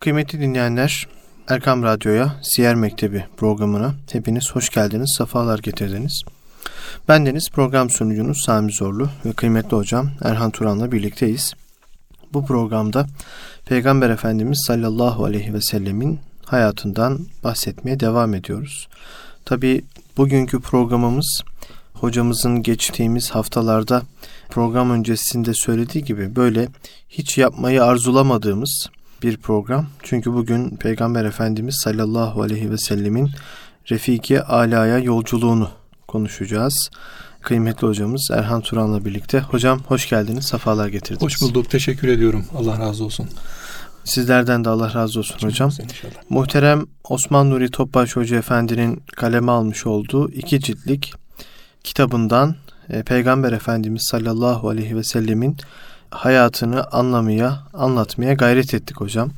Kıymetli dinleyenler, Erkam Radyo'ya, Siyer Mektebi programına hepiniz hoş geldiniz, sefalar getirdiniz. Ben Deniz, program sunucunuz Sami Zorlu ve kıymetli hocam Erhan Turan'la birlikteyiz. Bu programda Peygamber Efendimiz sallallahu aleyhi ve sellemin hayatından bahsetmeye devam ediyoruz. Tabi bugünkü programımız hocamızın geçtiğimiz haftalarda program öncesinde söylediği gibi böyle hiç yapmayı arzulamadığımız bir program. Çünkü bugün Peygamber Efendimiz sallallahu aleyhi ve sellemin Refiki Ala'ya yolculuğunu konuşacağız. Kıymetli hocamız Erhan Turan'la birlikte. Hocam hoş geldiniz, sefalar getirdiniz. Hoş bulduk, teşekkür ediyorum. Allah razı olsun. Sizlerden de Allah razı olsun Çok hocam. Muhterem Osman Nuri Topbaş Hoca Efendi'nin kaleme almış olduğu iki ciltlik kitabından e, Peygamber Efendimiz sallallahu aleyhi ve sellemin hayatını anlamaya, anlatmaya gayret ettik hocam.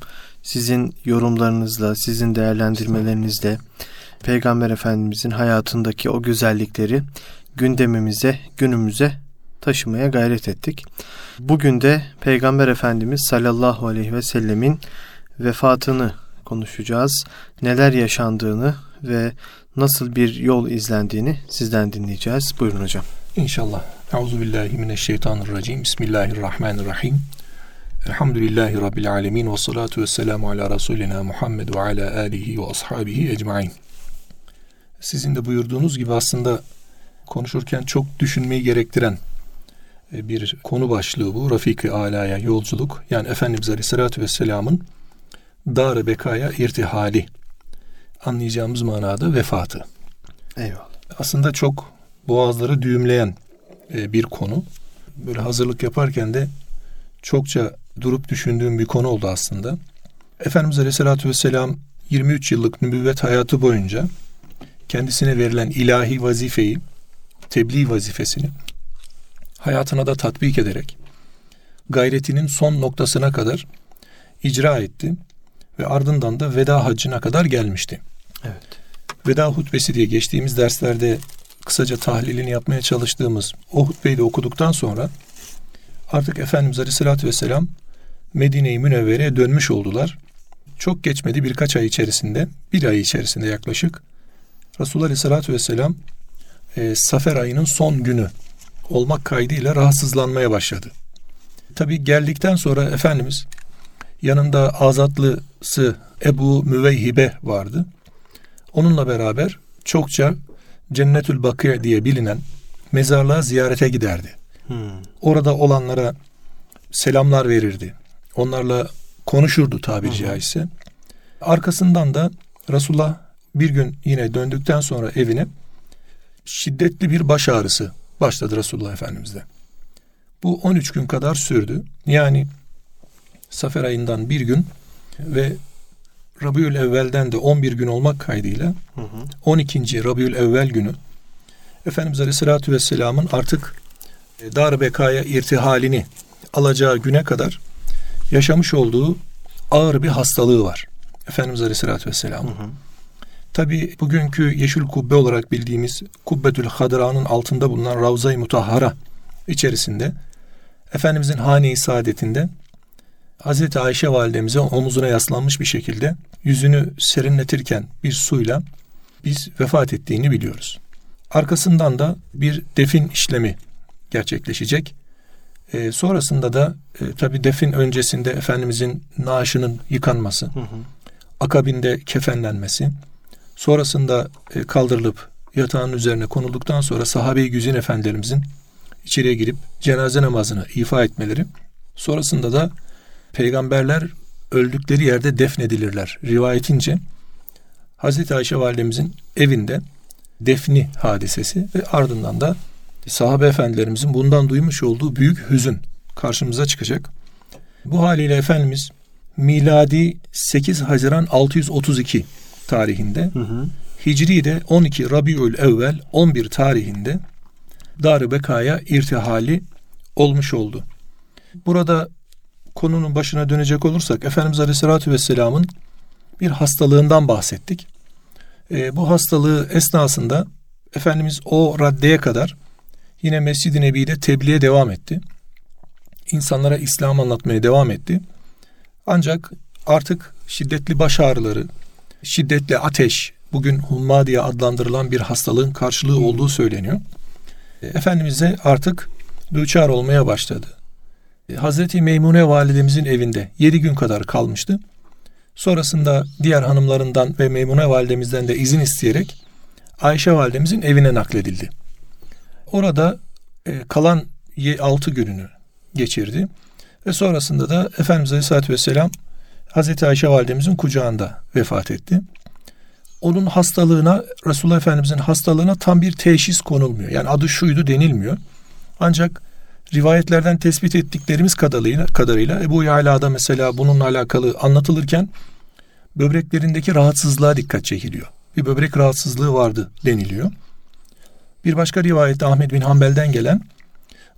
Sizin yorumlarınızla, sizin değerlendirmelerinizle Peygamber Efendimizin hayatındaki o güzellikleri gündemimize, günümüze taşımaya gayret ettik. Bugün de Peygamber Efendimiz sallallahu aleyhi ve sellemin vefatını konuşacağız. Neler yaşandığını ve nasıl bir yol izlendiğini sizden dinleyeceğiz. Buyurun hocam. İnşallah. Euzu billahi mineşşeytanirracim. Bismillahirrahmanirrahim. Elhamdülillahi rabbil alamin ve salatu vesselamu ala rasulina Muhammed ve ala alihi ve ashabihi ecmaîn. Sizin de buyurduğunuz gibi aslında konuşurken çok düşünmeyi gerektiren e, bir konu başlığı bu. Rafik-i Ala'ya yolculuk. Yani Efendimiz Aleyhisselatü Vesselam'ın dar bekaya irtihali. Anlayacağımız manada vefatı. Eyvallah. Aslında çok boğazları düğümleyen e, bir konu. Böyle hazırlık yaparken de çokça durup düşündüğüm bir konu oldu aslında. Efendimiz Aleyhisselatü Vesselam 23 yıllık nübüvvet hayatı boyunca kendisine verilen ilahi vazifeyi, tebliğ vazifesini hayatına da tatbik ederek gayretinin son noktasına kadar icra etti ve ardından da veda haccına kadar gelmişti. Evet. Veda hutbesi diye geçtiğimiz derslerde kısaca tahlilini yapmaya çalıştığımız o hutbeyi de okuduktan sonra artık Efendimiz Aleyhisselatü Vesselam Medine-i Münevvere'ye dönmüş oldular. Çok geçmedi birkaç ay içerisinde, bir ay içerisinde yaklaşık Resulullah Aleyhisselatü Vesselam e, Safer ayının son günü olmak kaydıyla rahatsızlanmaya başladı. Tabi geldikten sonra Efendimiz yanında azatlısı Ebu Müveyhibe vardı. Onunla beraber çokça Cennetül Bakıya diye bilinen mezarlığa ziyarete giderdi. Hmm. Orada olanlara selamlar verirdi. Onlarla konuşurdu tabiri caizse. Arkasından da Resulullah bir gün yine döndükten sonra evine şiddetli bir baş ağrısı başladı Resulullah Efendimiz'de. Bu 13 gün kadar sürdü. Yani Safer ayından bir gün ve Rabiül Evvel'den de 11 gün olmak kaydıyla hı hı. 12. Rabiül Evvel günü Efendimiz Aleyhisselatü Vesselam'ın artık e, dar bekaya irtihalini alacağı güne kadar yaşamış olduğu ağır bir hastalığı var. Efendimiz Aleyhisselatü Vesselam'ın. Tabi bugünkü Yeşil Kubbe olarak bildiğimiz Kubbetül Hadra'nın altında bulunan Ravza-i Mutahhara içerisinde Efendimizin hane-i saadetinde Hazreti Ayşe validemize omuzuna yaslanmış bir şekilde yüzünü serinletirken bir suyla biz vefat ettiğini biliyoruz. Arkasından da bir defin işlemi gerçekleşecek. E, sonrasında da e, tabi defin öncesinde Efendimizin naaşının yıkanması, hı hı. akabinde kefenlenmesi, sonrasında e, kaldırılıp yatağın üzerine konulduktan sonra sahabe-i güzin efendilerimizin içeriye girip cenaze namazını ifa etmeleri, sonrasında da peygamberler öldükleri yerde defnedilirler. Rivayetince Hazreti Ayşe validemizin evinde defni hadisesi ve ardından da sahabe efendilerimizin bundan duymuş olduğu büyük hüzün karşımıza çıkacak. Bu haliyle Efendimiz miladi 8 Haziran 632 tarihinde hı hı. Hicri de 12 Rabiül Evvel 11 tarihinde Dar-ı Beka'ya irtihali olmuş oldu. Burada konunun başına dönecek olursak Efendimiz Aleyhisselatü Vesselam'ın bir hastalığından bahsettik. E, bu hastalığı esnasında Efendimiz o raddeye kadar yine Mescid-i Nebi'de tebliğe devam etti. İnsanlara İslam anlatmaya devam etti. Ancak artık şiddetli baş ağrıları, şiddetli ateş, bugün humma diye adlandırılan bir hastalığın karşılığı olduğu söyleniyor. E, Efendimiz'e artık düçar olmaya başladı. Hazreti Meymune validemizin evinde 7 gün kadar kalmıştı. Sonrasında diğer hanımlarından ve Meymune validemizden de izin isteyerek Ayşe validemizin evine nakledildi. Orada e, kalan 6 gününü geçirdi. Ve sonrasında da Efendimiz Aleyhisselatü Vesselam Hazreti Ayşe validemizin kucağında vefat etti. Onun hastalığına, Resulullah Efendimizin hastalığına tam bir teşhis konulmuyor. Yani adı şuydu denilmiyor. Ancak rivayetlerden tespit ettiklerimiz kadarıyla, kadarıyla Ebu Yala'da mesela bununla alakalı anlatılırken böbreklerindeki rahatsızlığa dikkat çekiliyor. Bir böbrek rahatsızlığı vardı deniliyor. Bir başka rivayette Ahmet bin Hanbel'den gelen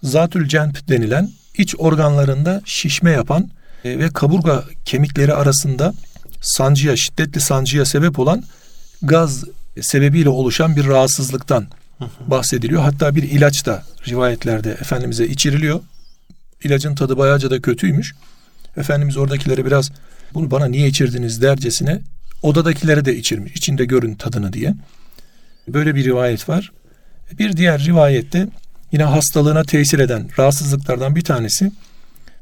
zatül cenp denilen iç organlarında şişme yapan e, ve kaburga kemikleri arasında sancıya, şiddetli sancıya sebep olan gaz sebebiyle oluşan bir rahatsızlıktan bahsediliyor. Hatta bir ilaç da rivayetlerde Efendimiz'e içiriliyor. İlacın tadı bayağıca da kötüymüş. Efendimiz oradakilere biraz bunu bana niye içirdiniz dercesine odadakilere de içirmiş. İçinde görün tadını diye. Böyle bir rivayet var. Bir diğer rivayette yine hastalığına tesir eden rahatsızlıklardan bir tanesi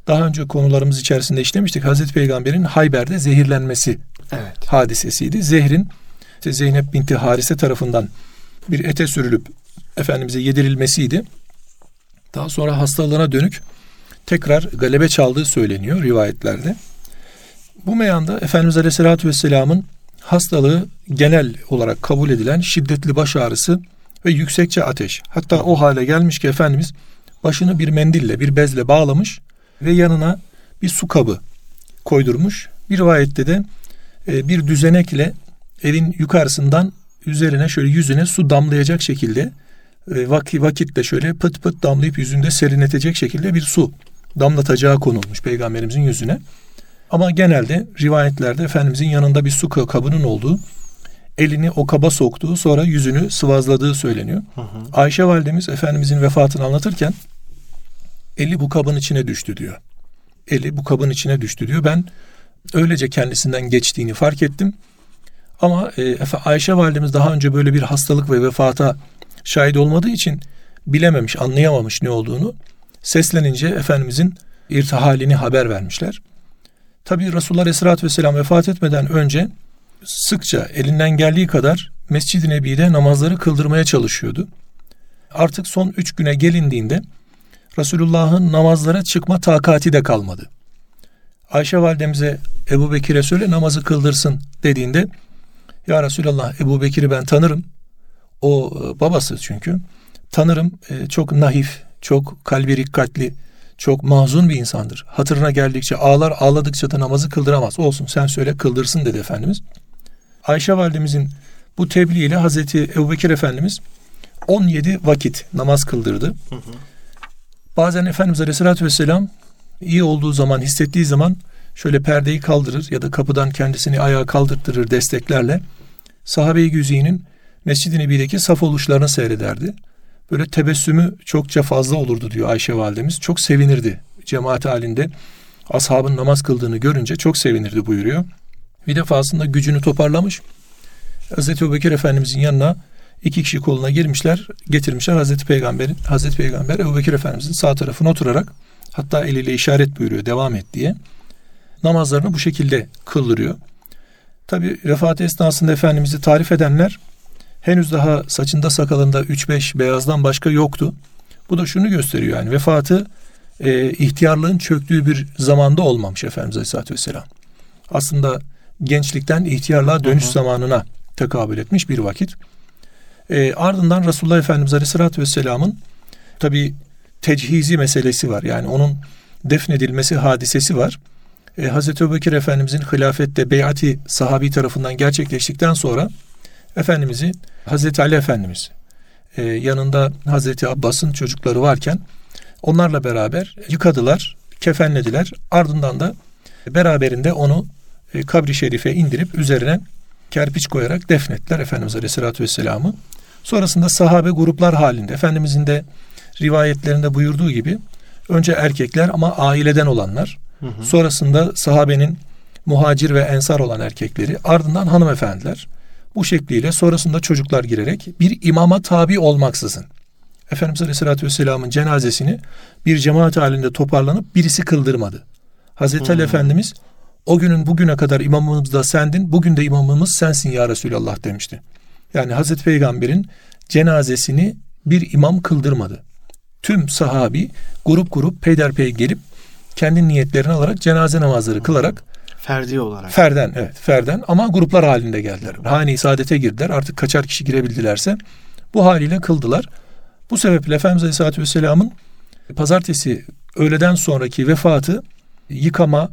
daha önce konularımız içerisinde işlemiştik. Hazreti Peygamber'in Hayber'de zehirlenmesi evet. hadisesiydi. Zehrin işte Zeynep binti Harise tarafından bir ete sürülüp Efendimiz'e yedirilmesiydi. Daha sonra hastalığına dönük tekrar galebe çaldığı söyleniyor rivayetlerde. Bu meyanda Efendimiz Aleyhisselatü Vesselam'ın hastalığı genel olarak kabul edilen şiddetli baş ağrısı ve yüksekçe ateş. Hatta o hale gelmiş ki Efendimiz başını bir mendille, bir bezle bağlamış ve yanına bir su kabı koydurmuş. Bir rivayette de e, bir düzenekle evin yukarısından üzerine şöyle yüzüne su damlayacak şekilde e, vakit, vakitle şöyle pıt pıt damlayıp yüzünde serinletecek şekilde bir su damlatacağı konulmuş peygamberimizin yüzüne. Ama genelde rivayetlerde Efendimizin yanında bir su kabının olduğu, elini o kaba soktuğu sonra yüzünü sıvazladığı söyleniyor. Hı hı. Ayşe validemiz Efendimizin vefatını anlatırken eli bu kabın içine düştü diyor. Eli bu kabın içine düştü diyor. Ben öylece kendisinden geçtiğini fark ettim. Ama e, Ayşe validemiz daha önce böyle bir hastalık ve vefata şahit olmadığı için bilememiş, anlayamamış ne olduğunu. Seslenince Efendimizin irtihalini haber vermişler. Tabi Resulullah Aleyhisselatü Vesselam vefat etmeden önce sıkça elinden geldiği kadar Mescid-i Nebi'de namazları kıldırmaya çalışıyordu. Artık son üç güne gelindiğinde Resulullah'ın namazlara çıkma takati de kalmadı. Ayşe validemize Ebu Bekir'e söyle namazı kıldırsın dediğinde Ya Resulallah Ebu Bekir'i ben tanırım. O e, babası çünkü. Tanırım e, çok naif, çok kalbi rikkatli, çok mahzun bir insandır. Hatırına geldikçe ağlar, ağladıkça da namazı kıldıramaz. Olsun sen söyle kıldırsın dedi Efendimiz. Ayşe validemizin bu tebliğ ile Hazreti Ebubekir Efendimiz 17 vakit namaz kıldırdı. Hı hı. Bazen Efendimiz Aleyhisselatü Vesselam iyi olduğu zaman, hissettiği zaman şöyle perdeyi kaldırır ya da kapıdan kendisini ayağa kaldırtırır desteklerle. Sahabe-i Güzi'nin Mescid-i Nebi'deki saf oluşlarını seyrederdi. Böyle tebessümü çokça fazla olurdu diyor Ayşe validemiz. Çok sevinirdi cemaat halinde. Ashabın namaz kıldığını görünce çok sevinirdi buyuruyor. Bir defasında gücünü toparlamış. Hazreti Ebubekir Efendimizin yanına iki kişi koluna girmişler, getirmişler Hazreti Peygamber'in. Hazreti Peygamber Ebu Bekir Efendimizin sağ tarafına oturarak hatta eliyle işaret buyuruyor devam et diye. Namazlarını bu şekilde kıldırıyor. Tabi vefat esnasında Efendimiz'i tarif edenler henüz daha saçında sakalında 3-5 beyazdan başka yoktu. Bu da şunu gösteriyor yani vefatı e, ihtiyarlığın çöktüğü bir zamanda olmamış Efendimiz Aleyhisselatü Vesselam. Aslında gençlikten ihtiyarlığa dönüş hı hı. zamanına tekabül etmiş bir vakit. E, ardından Resulullah Efendimiz Aleyhisselatü Vesselam'ın tabi techizi meselesi var. Yani onun defnedilmesi hadisesi var. E, Hazreti Ebubekir Efendimizin hilafette beyati sahabi tarafından gerçekleştikten sonra Efendimiz'i Hazreti Ali Efendimiz e, yanında Hazreti Abbas'ın çocukları varken onlarla beraber yıkadılar, kefenlediler. Ardından da beraberinde onu e, kabri şerife indirip üzerine kerpiç koyarak defnettiler Efendimiz Aleyhisselatü Vesselam'ı. Sonrasında sahabe gruplar halinde Efendimizin de rivayetlerinde buyurduğu gibi önce erkekler ama aileden olanlar hı hı. sonrasında sahabenin muhacir ve ensar olan erkekleri, ardından hanımefendiler. Bu şekliyle sonrasında çocuklar girerek bir imama tabi olmaksızın Efendimiz Aleyhisselatü Vesselam'ın cenazesini bir cemaat halinde toparlanıp birisi kıldırmadı. Hazreti hmm. Ali Efendimiz o günün bugüne kadar imamımız da sendin, bugün de imamımız sensin ya Resulallah demişti. Yani Hazreti Peygamber'in cenazesini bir imam kıldırmadı. Tüm sahabi grup grup peyderpey gelip kendi niyetlerini alarak cenaze namazları kılarak Ferdi olarak. Ferden evet ferden ama gruplar halinde geldiler. Hane-i saadete girdiler. Artık kaçar kişi girebildilerse bu haliyle kıldılar. Bu sebeple Efendimiz Aleyhisselatü Vesselam'ın pazartesi öğleden sonraki vefatı yıkama,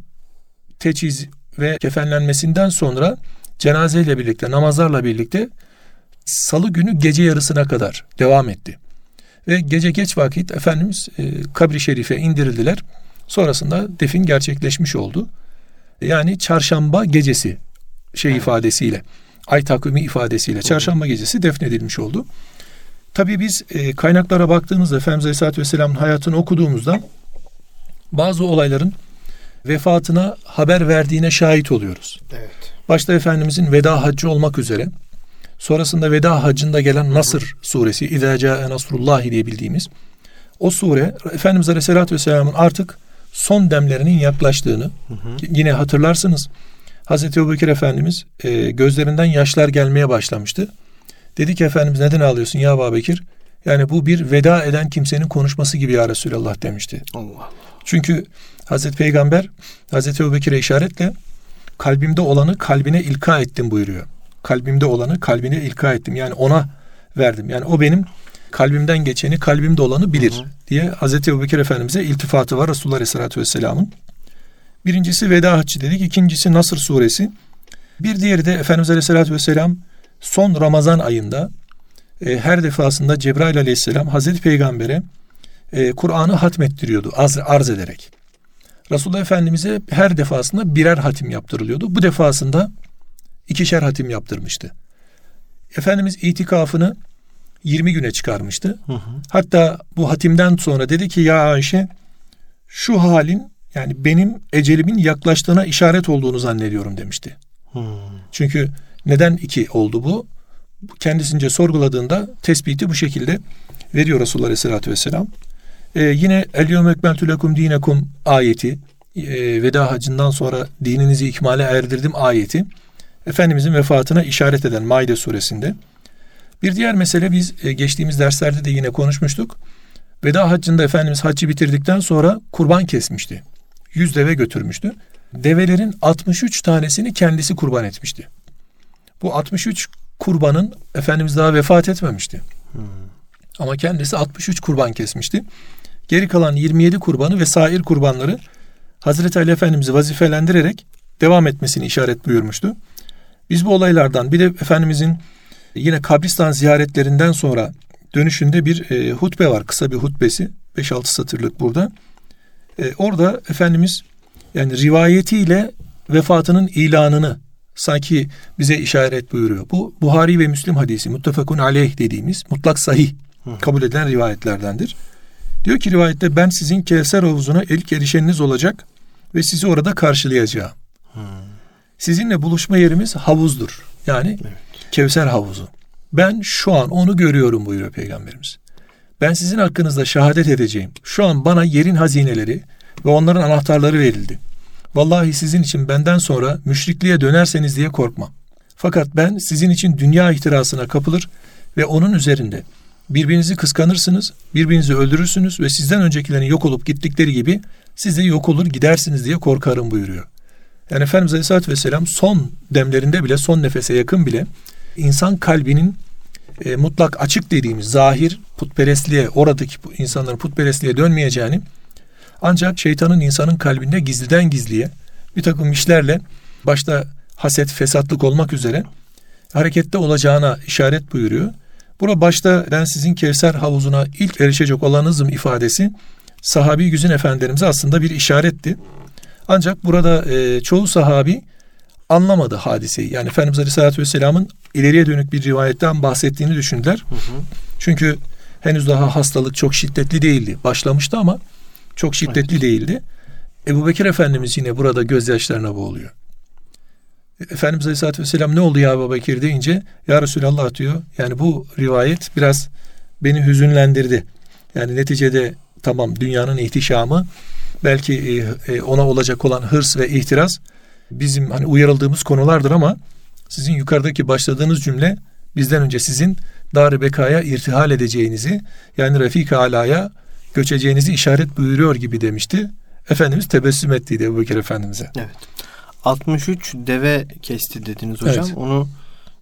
teçhiz ve kefenlenmesinden sonra cenazeyle birlikte, namazlarla birlikte salı günü gece yarısına kadar devam etti. Ve gece geç vakit Efendimiz e, kabri şerife indirildiler. Sonrasında defin gerçekleşmiş oldu. Yani çarşamba gecesi şey evet. ifadesiyle, ay takvimi ifadesiyle çarşamba gecesi defnedilmiş oldu. Tabii biz e, kaynaklara baktığımızda Efendimiz Aleyhisselatü Vesselam'ın hayatını okuduğumuzda bazı olayların vefatına haber verdiğine şahit oluyoruz. Evet. Başta Efendimizin veda haccı olmak üzere sonrasında veda haccında gelen Nasır suresi İzâ câe nasrullahi diye bildiğimiz o sure Efendimiz Aleyhisselatü Vesselam'ın artık son demlerinin yaklaştığını hı hı. yine hatırlarsınız. Hazreti Ebubekir Efendimiz e, gözlerinden yaşlar gelmeye başlamıştı. Dedi ki Efendimiz neden ağlıyorsun ya Babekir? Yani bu bir veda eden kimsenin konuşması gibi ya Resulallah demişti. Allah Çünkü Hazreti Peygamber Hazreti Ebubekir'e işaretle kalbimde olanı kalbine ilka ettim buyuruyor. Kalbimde olanı kalbine ilka ettim. Yani ona verdim. Yani o benim kalbimden geçeni, kalbimde olanı bilir hı hı. diye Hazreti Ebubekir Efendimiz'e iltifatı var Resulullah Aleyhisselatü Vesselam'ın. Birincisi Veda Haccı dedik. ikincisi Nasır Suresi. Bir diğeri de Efendimiz Aleyhisselatü Vesselam son Ramazan ayında e, her defasında Cebrail aleyhisselam Hazreti Peygamber'e e, Kur'an'ı hatmettiriyordu arz, arz ederek. Resulullah Efendimiz'e her defasında birer hatim yaptırılıyordu. Bu defasında ikişer hatim yaptırmıştı. Efendimiz itikafını 20 güne çıkarmıştı. Hı hı. Hatta bu hatimden sonra dedi ki ya Ayşe şu halin yani benim ecelimin yaklaştığına işaret olduğunu zannediyorum demişti. Hı. Çünkü neden iki oldu bu? Kendisince sorguladığında tespiti bu şekilde veriyor Resulullah Aleyhisselatü Vesselam. Ee, yine El yevme ekmeltü lekum dinekum ayeti e, veda hacından sonra dininizi ikmale erdirdim ayeti Efendimizin vefatına işaret eden Maide suresinde. Bir diğer mesele biz e, geçtiğimiz derslerde de yine konuşmuştuk. Veda haccında Efendimiz haccı bitirdikten sonra kurban kesmişti. Yüz deve götürmüştü. Develerin 63 tanesini kendisi kurban etmişti. Bu 63 kurbanın Efendimiz daha vefat etmemişti. Hmm. Ama kendisi 63 kurban kesmişti. Geri kalan 27 kurbanı ve sair kurbanları Hazreti Ali Efendimiz'i vazifelendirerek devam etmesini işaret buyurmuştu. Biz bu olaylardan bir de Efendimizin yine kabristan ziyaretlerinden sonra dönüşünde bir e, hutbe var. Kısa bir hutbesi. 5-6 satırlık burada. E, orada Efendimiz yani rivayetiyle vefatının ilanını sanki bize işaret buyuruyor. Bu Buhari ve Müslim hadisi muttefakun aleyh dediğimiz mutlak sahih kabul edilen rivayetlerdendir. Diyor ki rivayette ben sizin Kevser havuzuna ilk erişeniniz olacak ve sizi orada karşılayacağım. Sizinle buluşma yerimiz havuzdur. Yani evet. Kevser havuzu. Ben şu an onu görüyorum buyuruyor Peygamberimiz. Ben sizin hakkınızda şehadet edeceğim. Şu an bana yerin hazineleri ve onların anahtarları verildi. Vallahi sizin için benden sonra müşrikliğe dönerseniz diye korkmam. Fakat ben sizin için dünya ihtirasına kapılır ve onun üzerinde birbirinizi kıskanırsınız, birbirinizi öldürürsünüz ve sizden öncekilerin yok olup gittikleri gibi siz de yok olur gidersiniz diye korkarım buyuruyor. Yani Efendimiz Aleyhisselatü Vesselam son demlerinde bile, son nefese yakın bile insan kalbinin e, mutlak açık dediğimiz zahir putperestliğe, oradaki insanların putperestliğe dönmeyeceğini ancak şeytanın insanın kalbinde gizliden gizliye bir takım işlerle başta haset, fesatlık olmak üzere harekette olacağına işaret buyuruyor. Burada başta ben sizin Kevser havuzuna ilk erişecek olanızım ifadesi sahabi güzün efendilerimize aslında bir işaretti. Ancak burada e, çoğu sahabi anlamadı hadiseyi. Yani Efendimiz Aleyhisselatü Vesselam'ın ileriye dönük bir rivayetten bahsettiğini düşündüler. Hı hı. Çünkü henüz daha hastalık çok şiddetli değildi. Başlamıştı ama çok şiddetli evet. değildi. Ebu Bekir Efendimiz yine burada gözyaşlarına boğuluyor. Efendimiz Aleyhisselatü Vesselam ne oldu ya Ebu Bekir deyince ya Resulallah diyor. Yani bu rivayet biraz beni hüzünlendirdi. Yani neticede tamam dünyanın ihtişamı belki e, e, ona olacak olan hırs ve ihtiras bizim hani uyarıldığımız konulardır ama sizin yukarıdaki başladığınız cümle bizden önce sizin dar bekaya irtihal edeceğinizi yani Refik Ala'ya göçeceğinizi işaret buyuruyor gibi demişti. Efendimiz tebessüm ettiydi Ebu Bekir Efendimiz'e. Evet. 63 deve kesti dediniz hocam. Evet. Onu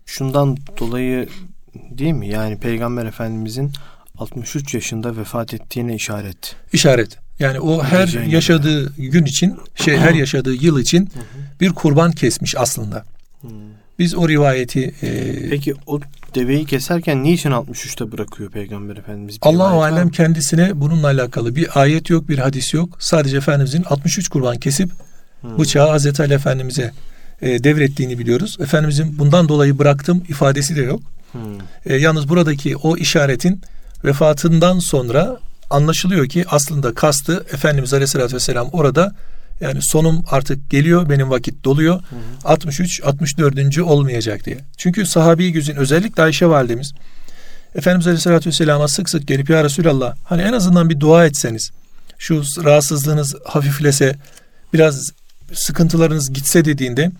şundan dolayı değil mi? Yani Peygamber Efendimizin 63 yaşında vefat ettiğine işaret. İşaret. Yani o her yaşadığı gün için, şey her yaşadığı yıl için bir kurban kesmiş aslında. Biz o rivayeti e, Peki o deveyi keserken niçin 63'te bırakıyor Peygamber Efendimiz? Allah-u Alem kendisine bununla alakalı bir ayet yok, bir hadis yok. Sadece Efendimizin 63 kurban kesip hmm. bıçağı Hazreti Ali Efendimiz'e e, devrettiğini biliyoruz. Efendimizin bundan dolayı bıraktım ifadesi de yok. Hmm. E, yalnız buradaki o işaretin vefatından sonra anlaşılıyor ki aslında kastı Efendimiz Aleyhisselatü Vesselam orada yani sonum artık geliyor, benim vakit doluyor. Hı hı. 63, 64. olmayacak diye. Çünkü sahabi güzün özellikle Ayşe validemiz Efendimiz Aleyhisselatü Vesselam'a sık sık gelip ya Resulallah hani en azından bir dua etseniz şu rahatsızlığınız hafiflese biraz sıkıntılarınız gitse dediğinde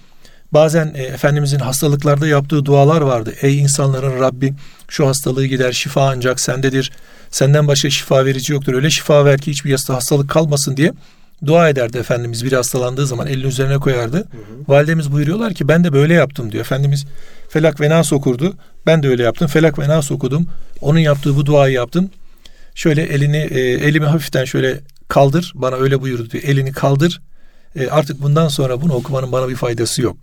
bazen e, Efendimizin hastalıklarda yaptığı dualar vardı. Ey insanların Rabbi şu hastalığı gider şifa ancak sendedir. Senden başka şifa verici yoktur. Öyle şifa ver ki hiçbir hastalık kalmasın diye dua ederdi Efendimiz biri hastalandığı zaman elini üzerine koyardı. Hı hı. Validemiz buyuruyorlar ki ben de böyle yaptım diyor. Efendimiz felak ve nas okurdu. Ben de öyle yaptım. Felak ve nas okudum. Onun yaptığı bu duayı yaptım. Şöyle elini e, elimi hafiften şöyle kaldır. Bana öyle buyurdu diyor. Elini kaldır. E, artık bundan sonra bunu okumanın bana bir faydası yok.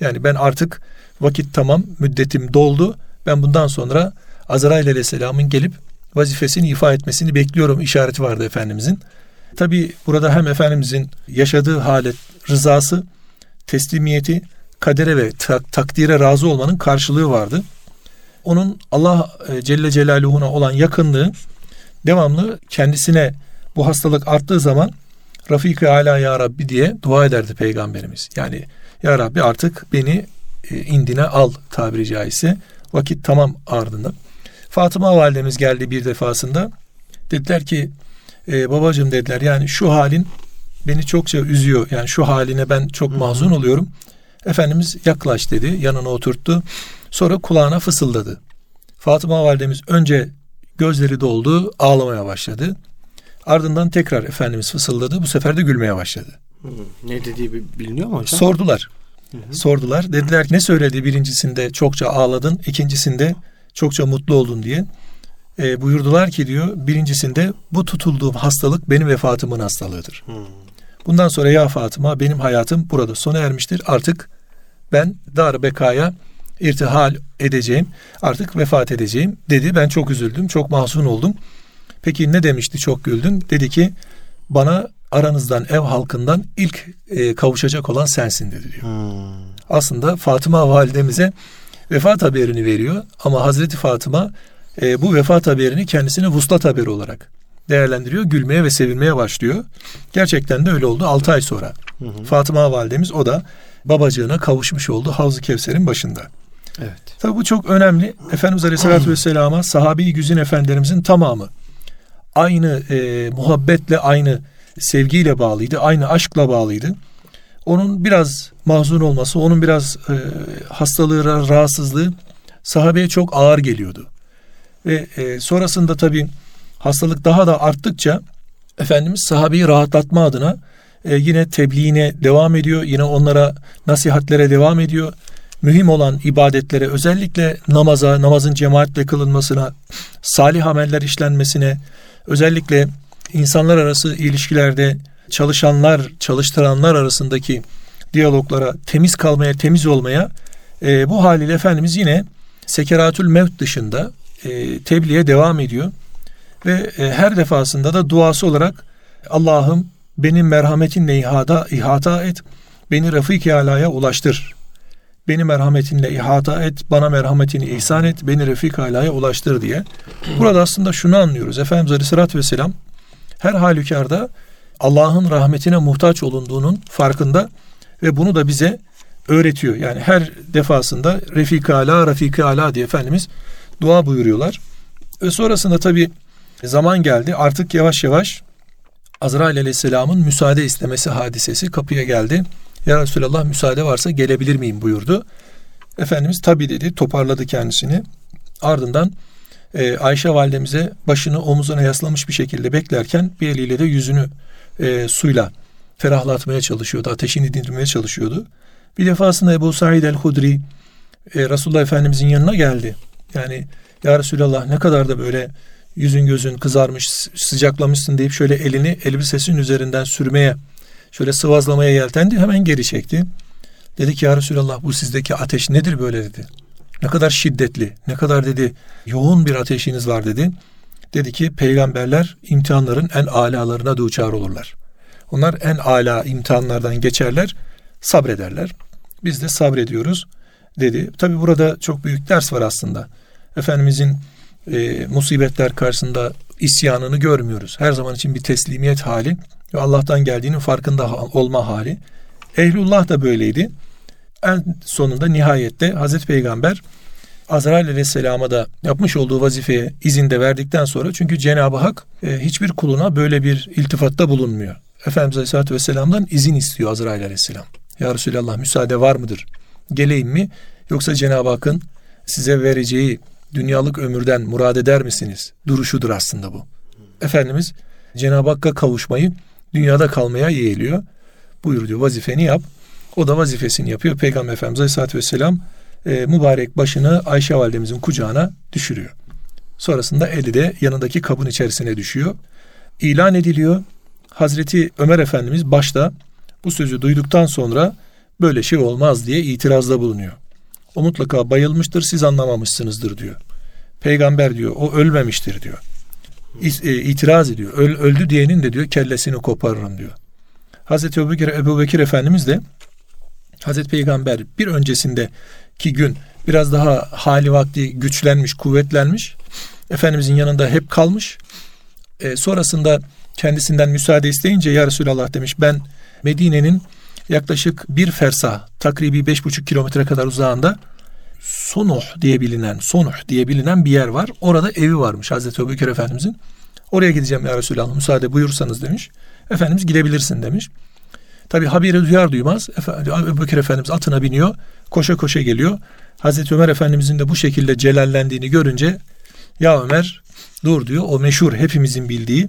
Yani ben artık vakit tamam, müddetim doldu. Ben bundan sonra Azrail Aleyhisselam'ın gelip vazifesini ifa etmesini bekliyorum işareti vardı Efendimizin. Tabi burada hem Efendimizin yaşadığı halet, rızası, teslimiyeti, kadere ve tak- takdire razı olmanın karşılığı vardı. Onun Allah e, Celle Celaluhu'na olan yakınlığı devamlı kendisine bu hastalık arttığı zaman Rafik-i Ala Ya Rabbi diye dua ederdi Peygamberimiz. Yani Ya Rabbi artık beni e, indine al tabiri caizse. Vakit tamam ardında. Fatıma validemiz geldi bir defasında. Dediler ki e, babacığım dediler yani şu halin beni çokça üzüyor. Yani şu haline ben çok mahzun oluyorum. Efendimiz yaklaş dedi. Yanına oturttu. Sonra kulağına fısıldadı. Fatıma validemiz önce gözleri doldu, ağlamaya başladı. Ardından tekrar Efendimiz fısıldadı. Bu sefer de gülmeye başladı. Ne dediği biliniyor mu hocam? Sordular. Hı hı. Sordular. Dediler ne söyledi birincisinde çokça ağladın, ikincisinde çokça mutlu oldun diye e, buyurdular ki diyor birincisinde bu tutulduğum hastalık benim vefatımın hastalığıdır. Hmm. Bundan sonra ya Fatıma benim hayatım burada sona ermiştir. Artık ben dar bekaya irtihal edeceğim. Artık vefat edeceğim dedi. Ben çok üzüldüm. Çok mahzun oldum. Peki ne demişti çok güldün? Dedi ki bana aranızdan ev halkından ilk e, kavuşacak olan sensin dedi diyor. Hmm. Aslında Fatıma validemize vefat haberini veriyor ama Hazreti Fatıma e, bu vefat haberini kendisine vuslat haberi olarak değerlendiriyor. Gülmeye ve sevinmeye başlıyor. Gerçekten de öyle oldu 6 ay sonra. Hı hı. Fatıma validemiz o da babacığına kavuşmuş oldu Havz-ı Kevser'in başında. Evet. Tabi bu çok önemli. Efendimiz Aleyhisselatü Vesselam'a sahabi güzin efendilerimizin tamamı aynı e, muhabbetle aynı sevgiyle bağlıydı. Aynı aşkla bağlıydı. Onun biraz mahzun olması, onun biraz e, hastalığı, rahatsızlığı sahabeye çok ağır geliyordu. Ve e, sonrasında tabi hastalık daha da arttıkça Efendimiz sahabeyi rahatlatma adına e, yine tebliğine devam ediyor. Yine onlara nasihatlere devam ediyor. Mühim olan ibadetlere özellikle namaza, namazın cemaatle kılınmasına, salih ameller işlenmesine, özellikle insanlar arası ilişkilerde çalışanlar, çalıştıranlar arasındaki diyaloglara, temiz kalmaya, temiz olmaya e, bu haliyle Efendimiz yine sekeratül mevt dışında e, tebliğe devam ediyor. Ve e, her defasında da duası olarak Allah'ım benim merhametinle ihata, ihata et, beni Refik-i Ala'ya ulaştır. Beni merhametinle ihata et, bana merhametini ihsan et, beni Refik-i Ala'ya ulaştır diye. Burada aslında şunu anlıyoruz. Efendimiz Aleyhisselatü Vesselam her halükarda Allah'ın rahmetine muhtaç olunduğunun farkında ve bunu da bize öğretiyor. Yani her defasında Refika ala, Rafika ala diye Efendimiz dua buyuruyorlar. Ve sonrasında tabi zaman geldi artık yavaş yavaş Azrail aleyhisselamın müsaade istemesi hadisesi kapıya geldi. Ya Resulallah müsaade varsa gelebilir miyim buyurdu. Efendimiz tabi dedi toparladı kendisini. Ardından e, Ayşe validemize başını omuzuna yaslamış bir şekilde beklerken bir eliyle de yüzünü e, suyla ferahlatmaya çalışıyordu. Ateşini dindirmeye çalışıyordu. Bir defasında Ebu Said el-Hudri e, Resulullah Efendimizin yanına geldi. Yani ya Resulallah ne kadar da böyle yüzün gözün kızarmış, sıcaklamışsın deyip şöyle elini elbisesinin üzerinden sürmeye, şöyle sıvazlamaya yeltendi. Hemen geri çekti. Dedi ki ya Resulallah bu sizdeki ateş nedir böyle dedi. Ne kadar şiddetli, ne kadar dedi yoğun bir ateşiniz var dedi. Dedi ki peygamberler imtihanların en alalarına duçar olurlar. Onlar en ala imtihanlardan geçerler, sabrederler. Biz de sabrediyoruz dedi. Tabi burada çok büyük ders var aslında. Efendimizin e, musibetler karşısında isyanını görmüyoruz. Her zaman için bir teslimiyet hali ve Allah'tan geldiğinin farkında olma hali. Ehlullah da böyleydi. En sonunda nihayette Hazreti Peygamber Azrail Aleyhisselam'a da yapmış olduğu vazifeye izin de verdikten sonra çünkü Cenab-ı Hak e, hiçbir kuluna böyle bir iltifatta bulunmuyor. Efendimiz Aleyhisselatü Vesselam'dan izin istiyor Azrail Aleyhisselam. Ya Resulallah müsaade var mıdır? Geleyim mi? Yoksa Cenab-ı Hakk'ın size vereceği dünyalık ömürden murad eder misiniz? Duruşudur aslında bu. Efendimiz Cenab-ı Hakk'a kavuşmayı dünyada kalmaya yeğliyor. Buyur diyor vazifeni yap. O da vazifesini yapıyor. Peygamber Efendimiz Aleyhisselatü Vesselam e, mübarek başını Ayşe validemizin kucağına düşürüyor. Sonrasında eli de yanındaki kabın içerisine düşüyor. İlan ediliyor. Hazreti Ömer Efendimiz başta bu sözü duyduktan sonra böyle şey olmaz diye itirazda bulunuyor. O mutlaka bayılmıştır siz anlamamışsınızdır diyor. Peygamber diyor o ölmemiştir diyor. E, itiraz ediyor. Öl, öldü diyenin de diyor kellesini koparırım diyor. Hazreti Ebu Bekir, Ebu Bekir Efendimiz de Hazreti Peygamber bir öncesindeki gün biraz daha hali vakti güçlenmiş, kuvvetlenmiş. Efendimizin yanında hep kalmış. E, sonrasında kendisinden müsaade isteyince ya Resulallah demiş ben Medine'nin yaklaşık bir fersah takribi beş buçuk kilometre kadar uzağında Sonuh diye bilinen Sonuh diye bilinen bir yer var. Orada evi varmış Hazreti Ebubekir Efendimizin. Oraya gideceğim ya Resulallah müsaade buyursanız demiş. Efendimiz gidebilirsin demiş. Tabi haberi duyar duymaz Ebu Bekir Efendimiz atına biniyor. Koşa koşa geliyor. Hazreti Ömer Efendimizin de bu şekilde celallendiğini görünce ya Ömer dur diyor. O meşhur hepimizin bildiği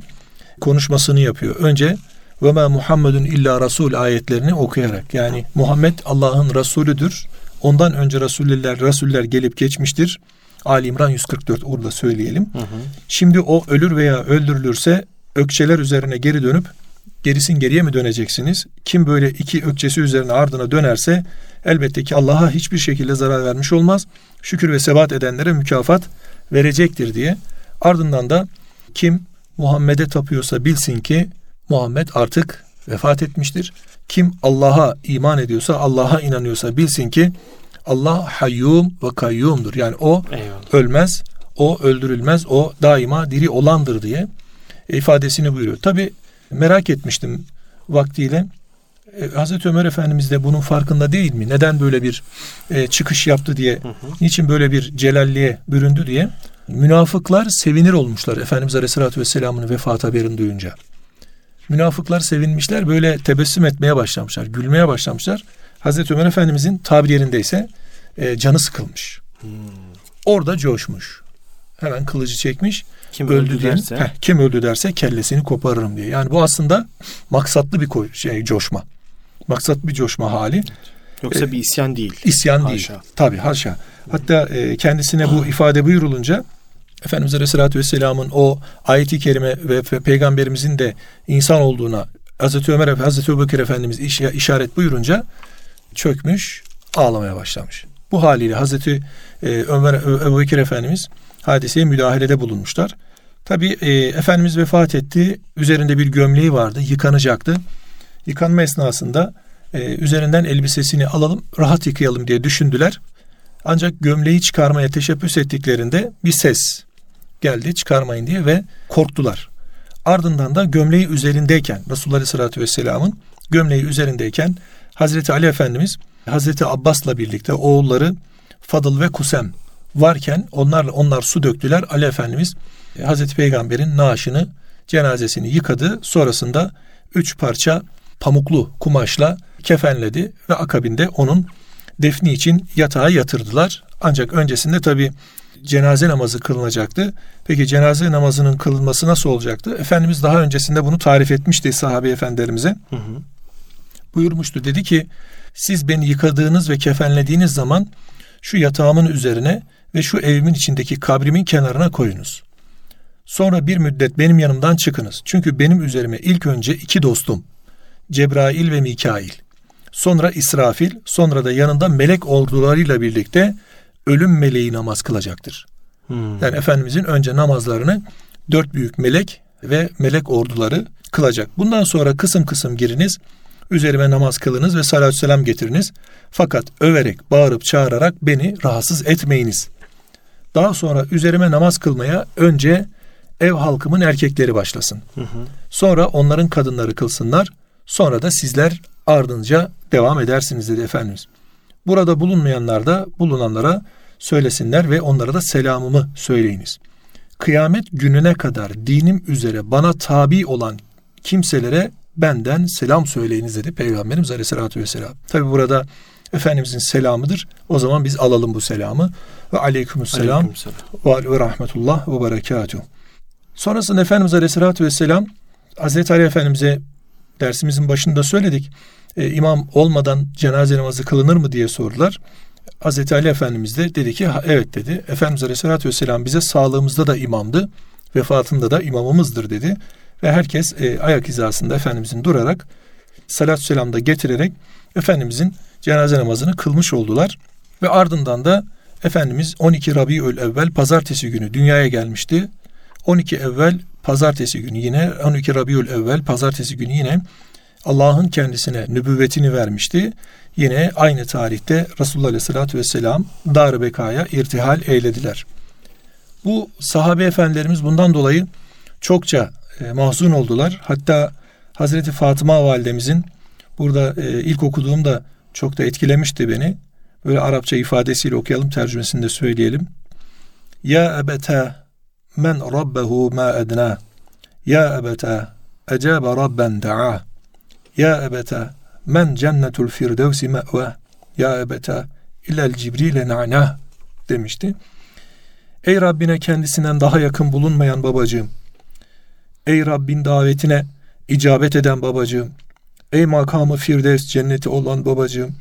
konuşmasını yapıyor. Önce ve ma Muhammedun illa Rasul ayetlerini okuyarak yani Muhammed Allah'ın Resulüdür. Ondan önce Resuller Resuller gelip geçmiştir. Ali İmran 144 orada söyleyelim. Hı hı. Şimdi o ölür veya öldürülürse ökçeler üzerine geri dönüp gerisin geriye mi döneceksiniz? Kim böyle iki ökçesi üzerine ardına dönerse elbette ki Allah'a hiçbir şekilde zarar vermiş olmaz. Şükür ve sebat edenlere mükafat verecektir diye. Ardından da kim Muhammed'e tapıyorsa bilsin ki Muhammed artık vefat etmiştir. Kim Allah'a iman ediyorsa, Allah'a inanıyorsa bilsin ki Allah hayyum ve kayyumdur. Yani o Eyvallah. ölmez, o öldürülmez, o daima diri olandır diye ifadesini buyuruyor. Tabi merak etmiştim vaktiyle. E, Hazreti Ömer Efendimiz de bunun farkında değil mi? Neden böyle bir e, çıkış yaptı diye, hı hı. niçin böyle bir celalliğe büründü diye. Münafıklar sevinir olmuşlar Efendimiz Aleyhisselatü Vesselam'ın vefat haberini duyunca. Münafıklar sevinmişler böyle tebessüm etmeye başlamışlar, gülmeye başlamışlar. Hazreti Ömer Efendimizin tabir yerindeyse e, canı sıkılmış. Hmm. Orada coşmuş. Hemen kılıcı çekmiş. Kim öldü, öldü derse? Heh, kim öldü derse kellesini koparırım diye. Yani bu aslında maksatlı bir koy, şey coşma. Maksatlı bir coşma hali. Yoksa ee, bir isyan değil. İsyan haşa. değil. Tabi haşa. Hatta e, kendisine bu ifade buyurulunca Efendimiz Aleyhisselatü Vesselam'ın o ayeti kerime ve peygamberimizin de insan olduğuna Hazreti Ömer Hazreti Ebubekir Efendimiz iş, işaret buyurunca çökmüş, ağlamaya başlamış. Bu haliyle Hazreti e, Ömer Ebubekir Efendimiz hadiseye müdahalede bulunmuşlar. Tabi e, Efendimiz vefat etti. Üzerinde bir gömleği vardı. Yıkanacaktı. Yıkanma esnasında e, üzerinden elbisesini alalım, rahat yıkayalım diye düşündüler. Ancak gömleği çıkarmaya teşebbüs ettiklerinde bir ses geldi çıkarmayın diye ve korktular. Ardından da gömleği üzerindeyken Resulullah Aleyhisselatü Vesselam'ın gömleği üzerindeyken Hazreti Ali Efendimiz Hazreti Abbas'la birlikte oğulları Fadıl ve Kusem varken onlarla onlar su döktüler. Ali Efendimiz e, Hazreti Peygamber'in naaşını cenazesini yıkadı. Sonrasında üç parça pamuklu kumaşla kefenledi ve akabinde onun defni için yatağa yatırdılar. Ancak öncesinde tabi cenaze namazı kılınacaktı. Peki cenaze namazının kılınması nasıl olacaktı? Efendimiz daha öncesinde bunu tarif etmişti sahabe efendilerimize. Hı hı. Buyurmuştu dedi ki siz beni yıkadığınız ve kefenlediğiniz zaman şu yatağımın üzerine ve şu evimin içindeki kabrimin kenarına koyunuz. Sonra bir müddet benim yanımdan çıkınız. Çünkü benim üzerime ilk önce iki dostum Cebrail ve Mikail. Sonra İsrafil, sonra da yanında melek ordularıyla birlikte ölüm meleği namaz kılacaktır. Hmm. Yani Efendimizin önce namazlarını dört büyük melek ve melek orduları kılacak. Bundan sonra kısım kısım giriniz, üzerime namaz kılınız ve salatü selam getiriniz. Fakat överek, bağırıp, çağırarak beni rahatsız etmeyiniz. Daha sonra üzerime namaz kılmaya önce ev halkımın erkekleri başlasın. Hı hı. Sonra onların kadınları kılsınlar. Sonra da sizler ardınca devam edersiniz dedi Efendimiz. Burada bulunmayanlar da bulunanlara söylesinler ve onlara da selamımı söyleyiniz. Kıyamet gününe kadar dinim üzere bana tabi olan kimselere benden selam söyleyiniz dedi Peygamberimiz Aleyhisselatü Vesselam. Tabi burada Efendimizin selamıdır. O zaman biz alalım bu selamı. Ve aleykümselam Aleyküm ve rahmetullah ve berekatuhu. Sonrasında Efendimiz Aleyhisselatü Vesselam Hazreti Ali Efendimiz'e dersimizin başında söyledik. E, imam olmadan cenaze namazı kılınır mı diye sordular. Hazreti Ali Efendimiz de dedi ki evet dedi. Efendimiz Aleyhisselatü Vesselam bize sağlığımızda da imamdı. Vefatında da imamımızdır dedi. Ve herkes e, ayak hizasında Efendimizin durarak salatü selam da getirerek Efendimizin cenaze namazını kılmış oldular. Ve ardından da Efendimiz 12 Rabiül Evvel pazartesi günü dünyaya gelmişti. 12 evvel pazartesi günü yine 12 Rabiül Evvel pazartesi günü yine Allah'ın kendisine nübüvvetini vermişti. Yine aynı tarihte Resulullah Aleyhisselatü Vesselam Dar-ı Beka'ya irtihal eylediler. Bu sahabe efendilerimiz bundan dolayı çokça e, mahzun oldular. Hatta Hazreti Fatıma validemizin burada e, ilk okuduğumda çok da etkilemişti beni. Böyle Arapça ifadesiyle okuyalım, tercümesini de söyleyelim. Ya ebete men rabbehu ma edna. Ya ebete ecabe rabben da'a. Ya ebete men cennetul firdevsi me've. Ya ebete illel cibrile na'na demişti. Ey Rabbine kendisinden daha yakın bulunmayan babacığım. Ey Rabbin davetine icabet eden babacığım. Ey makamı firdevs cenneti olan babacığım.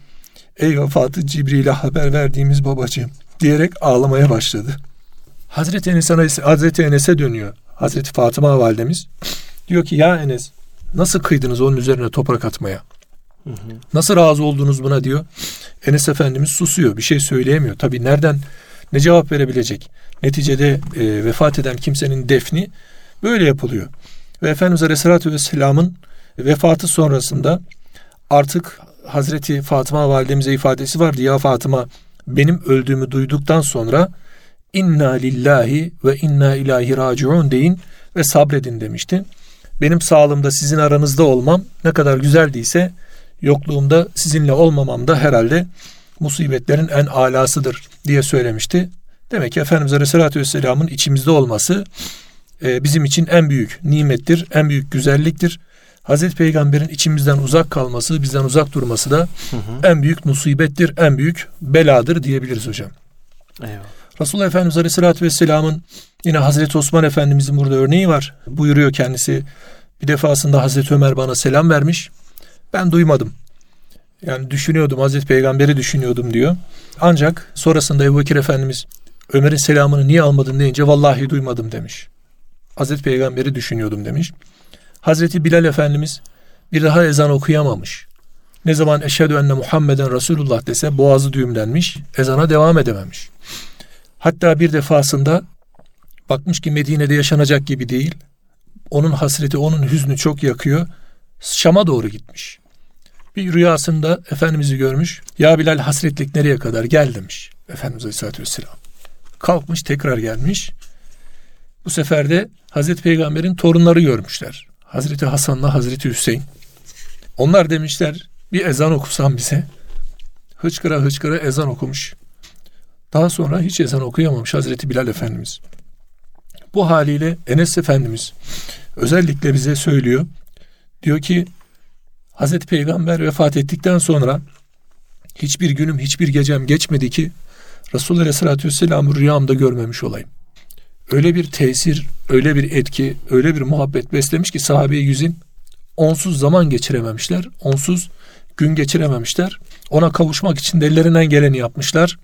Ey vefatı Cibril'e haber verdiğimiz babacığım diyerek ağlamaya başladı. Hazreti Enes'e Hazreti Enes'e dönüyor. Hazreti Fatıma validemiz diyor ki ya Enes nasıl kıydınız onun üzerine toprak atmaya? Hı hı. Nasıl razı oldunuz buna diyor. Enes Efendimiz susuyor. Bir şey söyleyemiyor. Tabii nereden ne cevap verebilecek? Neticede e, vefat eden kimsenin defni böyle yapılıyor. Ve Efendimiz Aleyhisselatü Vesselam'ın vefatı sonrasında artık Hazreti Fatıma validemize ifadesi vardı. Ya Fatıma benim öldüğümü duyduktan sonra inna lillahi ve inna ilahi raciun deyin ve sabredin demişti. Benim sağlığımda sizin aranızda olmam ne kadar güzeldiyse yokluğumda sizinle olmamam da herhalde musibetlerin en alasıdır diye söylemişti. Demek ki Efendimiz Aleyhisselatü Vesselam'ın içimizde olması e, bizim için en büyük nimettir, en büyük güzelliktir. Hazreti Peygamber'in içimizden uzak kalması, bizden uzak durması da hı hı. en büyük musibettir, en büyük beladır diyebiliriz hocam. Eyvallah. Resulullah Efendimiz Aleyhisselatü Vesselam'ın yine Hazreti Osman Efendimizin burada örneği var. Buyuruyor kendisi. Bir defasında Hazreti Ömer bana selam vermiş. Ben duymadım. Yani düşünüyordum, Hazreti Peygamber'i düşünüyordum diyor. Ancak sonrasında Ebu Bekir Efendimiz Ömer'in selamını niye almadın deyince vallahi duymadım demiş. Hazreti Peygamber'i düşünüyordum demiş. Hazreti Bilal Efendimiz bir daha ezan okuyamamış. Ne zaman eşhedü enne Muhammeden Resulullah dese boğazı düğümlenmiş, ezana devam edememiş. Hatta bir defasında bakmış ki Medine'de yaşanacak gibi değil. Onun hasreti, onun hüznü çok yakıyor. Şam'a doğru gitmiş. Bir rüyasında Efendimiz'i görmüş. Ya Bilal hasretlik nereye kadar gel demiş. Efendimiz Aleyhisselatü Vesselam. Kalkmış tekrar gelmiş. Bu sefer de Hazreti Peygamber'in torunları görmüşler. Hazreti Hasan'la Hazreti Hüseyin. Onlar demişler bir ezan okusan bize. hıçkıra hıçkıra ezan okumuş. Daha sonra hiç ezan okuyamamış Hazreti Bilal Efendimiz. Bu haliyle Enes Efendimiz özellikle bize söylüyor. Diyor ki Hazreti Peygamber vefat ettikten sonra hiçbir günüm, hiçbir gecem geçmedi ki Resulullah Aleyhisselatü Vesselam'ı rüyamda görmemiş olayım. Öyle bir tesir, öyle bir etki, öyle bir muhabbet beslemiş ki sahabe-i yüzün onsuz zaman geçirememişler, onsuz gün geçirememişler. Ona kavuşmak için de ellerinden geleni yapmışlar.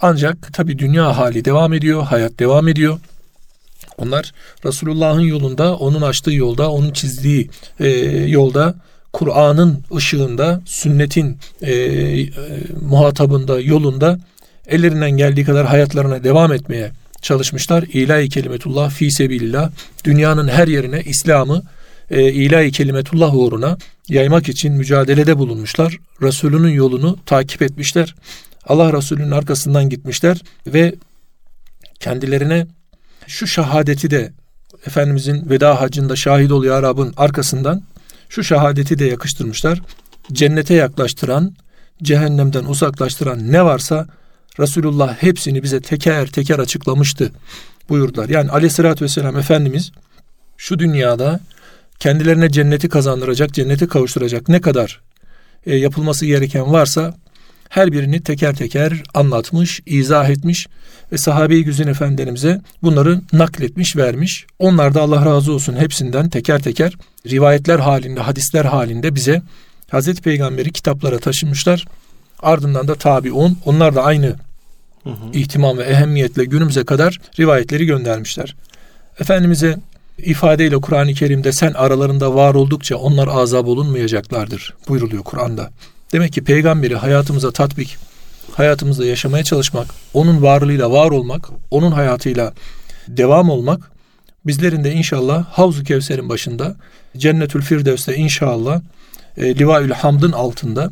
Ancak tabi dünya hali devam ediyor, hayat devam ediyor. Onlar Resulullah'ın yolunda, onun açtığı yolda, onun çizdiği e, yolda, Kur'an'ın ışığında, sünnetin e, e, muhatabında, yolunda ellerinden geldiği kadar hayatlarına devam etmeye çalışmışlar. İlahi kelimetullah fi sebilillah dünyanın her yerine İslam'ı e, ilahi kelimetullah uğruna yaymak için mücadelede bulunmuşlar. Resulünün yolunu takip etmişler. Allah Resulü'nün arkasından gitmişler ve kendilerine şu şehadeti de Efendimizin veda hacında şahit ol ya Rab'ın arkasından şu şehadeti de yakıştırmışlar. Cennete yaklaştıran, cehennemden uzaklaştıran ne varsa Resulullah hepsini bize teker teker açıklamıştı buyurdular. Yani aleyhissalatü vesselam Efendimiz şu dünyada kendilerine cenneti kazandıracak, cenneti kavuşturacak ne kadar e, yapılması gereken varsa her birini teker teker anlatmış, izah etmiş ve sahabe-i güzin efendilerimize bunları nakletmiş, vermiş. Onlar da Allah razı olsun hepsinden teker teker rivayetler halinde, hadisler halinde bize Hazreti Peygamber'i kitaplara taşımışlar. Ardından da tabiun, onlar da aynı hı hı. ihtimam ve ehemmiyetle günümüze kadar rivayetleri göndermişler. Efendimiz'e ifadeyle Kur'an-ı Kerim'de sen aralarında var oldukça onlar azap olunmayacaklardır buyruluyor Kur'an'da. Demek ki peygamberi hayatımıza tatbik, hayatımızda yaşamaya çalışmak, onun varlığıyla var olmak, onun hayatıyla devam olmak bizlerin de inşallah Havzu Kevser'in başında Cennetül Firdevs'te inşallah e, Livaül Hamd'ın altında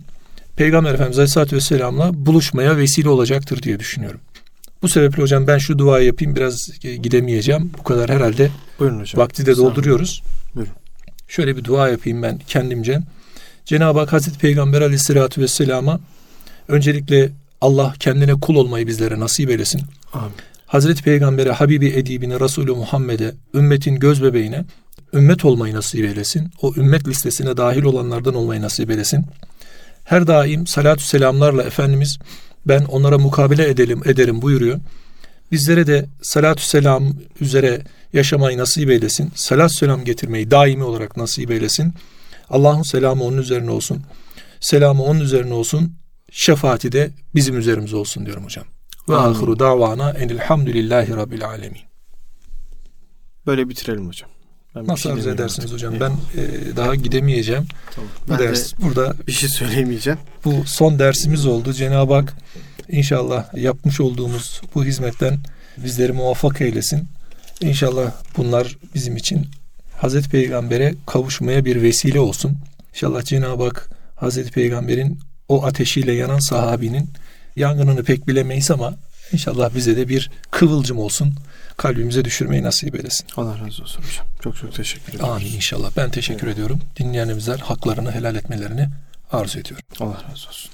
Peygamber Efendimiz Aleyhisselatü Vesselam'la buluşmaya vesile olacaktır diye düşünüyorum. Bu sebeple hocam ben şu duayı yapayım biraz gidemeyeceğim. Bu kadar herhalde Buyurun hocam. vakti de dolduruyoruz. Buyurun. Şöyle bir dua yapayım ben kendimce. Cenab-ı Hak Hazreti Peygamber Aleyhisselatü Vesselam'a öncelikle Allah kendine kul olmayı bizlere nasip eylesin. Amin. Hazreti Peygamber'e, Habibi Edibine, Resulü Muhammed'e, ümmetin göz bebeğine ümmet olmayı nasip eylesin. O ümmet listesine dahil olanlardan olmayı nasip eylesin. Her daim salatü selamlarla Efendimiz ben onlara mukabele edelim ederim buyuruyor. Bizlere de salatü selam üzere yaşamayı nasip eylesin. Salat selam getirmeyi daimi olarak nasip eylesin. Allah'ın selamı onun üzerine olsun. Selamı onun üzerine olsun. Şefaati de bizim üzerimize olsun diyorum hocam. Ve ahiru davana enilhamdülillahi rabbil alemin. Böyle bitirelim hocam. Ben Nasıl arzu edersiniz artık. hocam? Ben e, daha gidemeyeceğim. Tamam. Bu ben ders burada bir şey söyleyemeyeceğim. Bu son dersimiz oldu. Cenab-ı Hak inşallah yapmış olduğumuz bu hizmetten bizleri muvaffak eylesin. İnşallah bunlar bizim için Hazreti Peygamber'e kavuşmaya bir vesile olsun. İnşallah Cenab-ı Hak Hazreti Peygamber'in o ateşiyle yanan sahabinin yangınını pek bilemeyiz ama inşallah bize de bir kıvılcım olsun. Kalbimize düşürmeyi nasip eylesin. Allah razı olsun hocam. Çok çok teşekkür ederim. Amin inşallah. Ben teşekkür evet. ediyorum. Dinleyenimizler haklarını helal etmelerini arzu ediyorum. Allah razı olsun.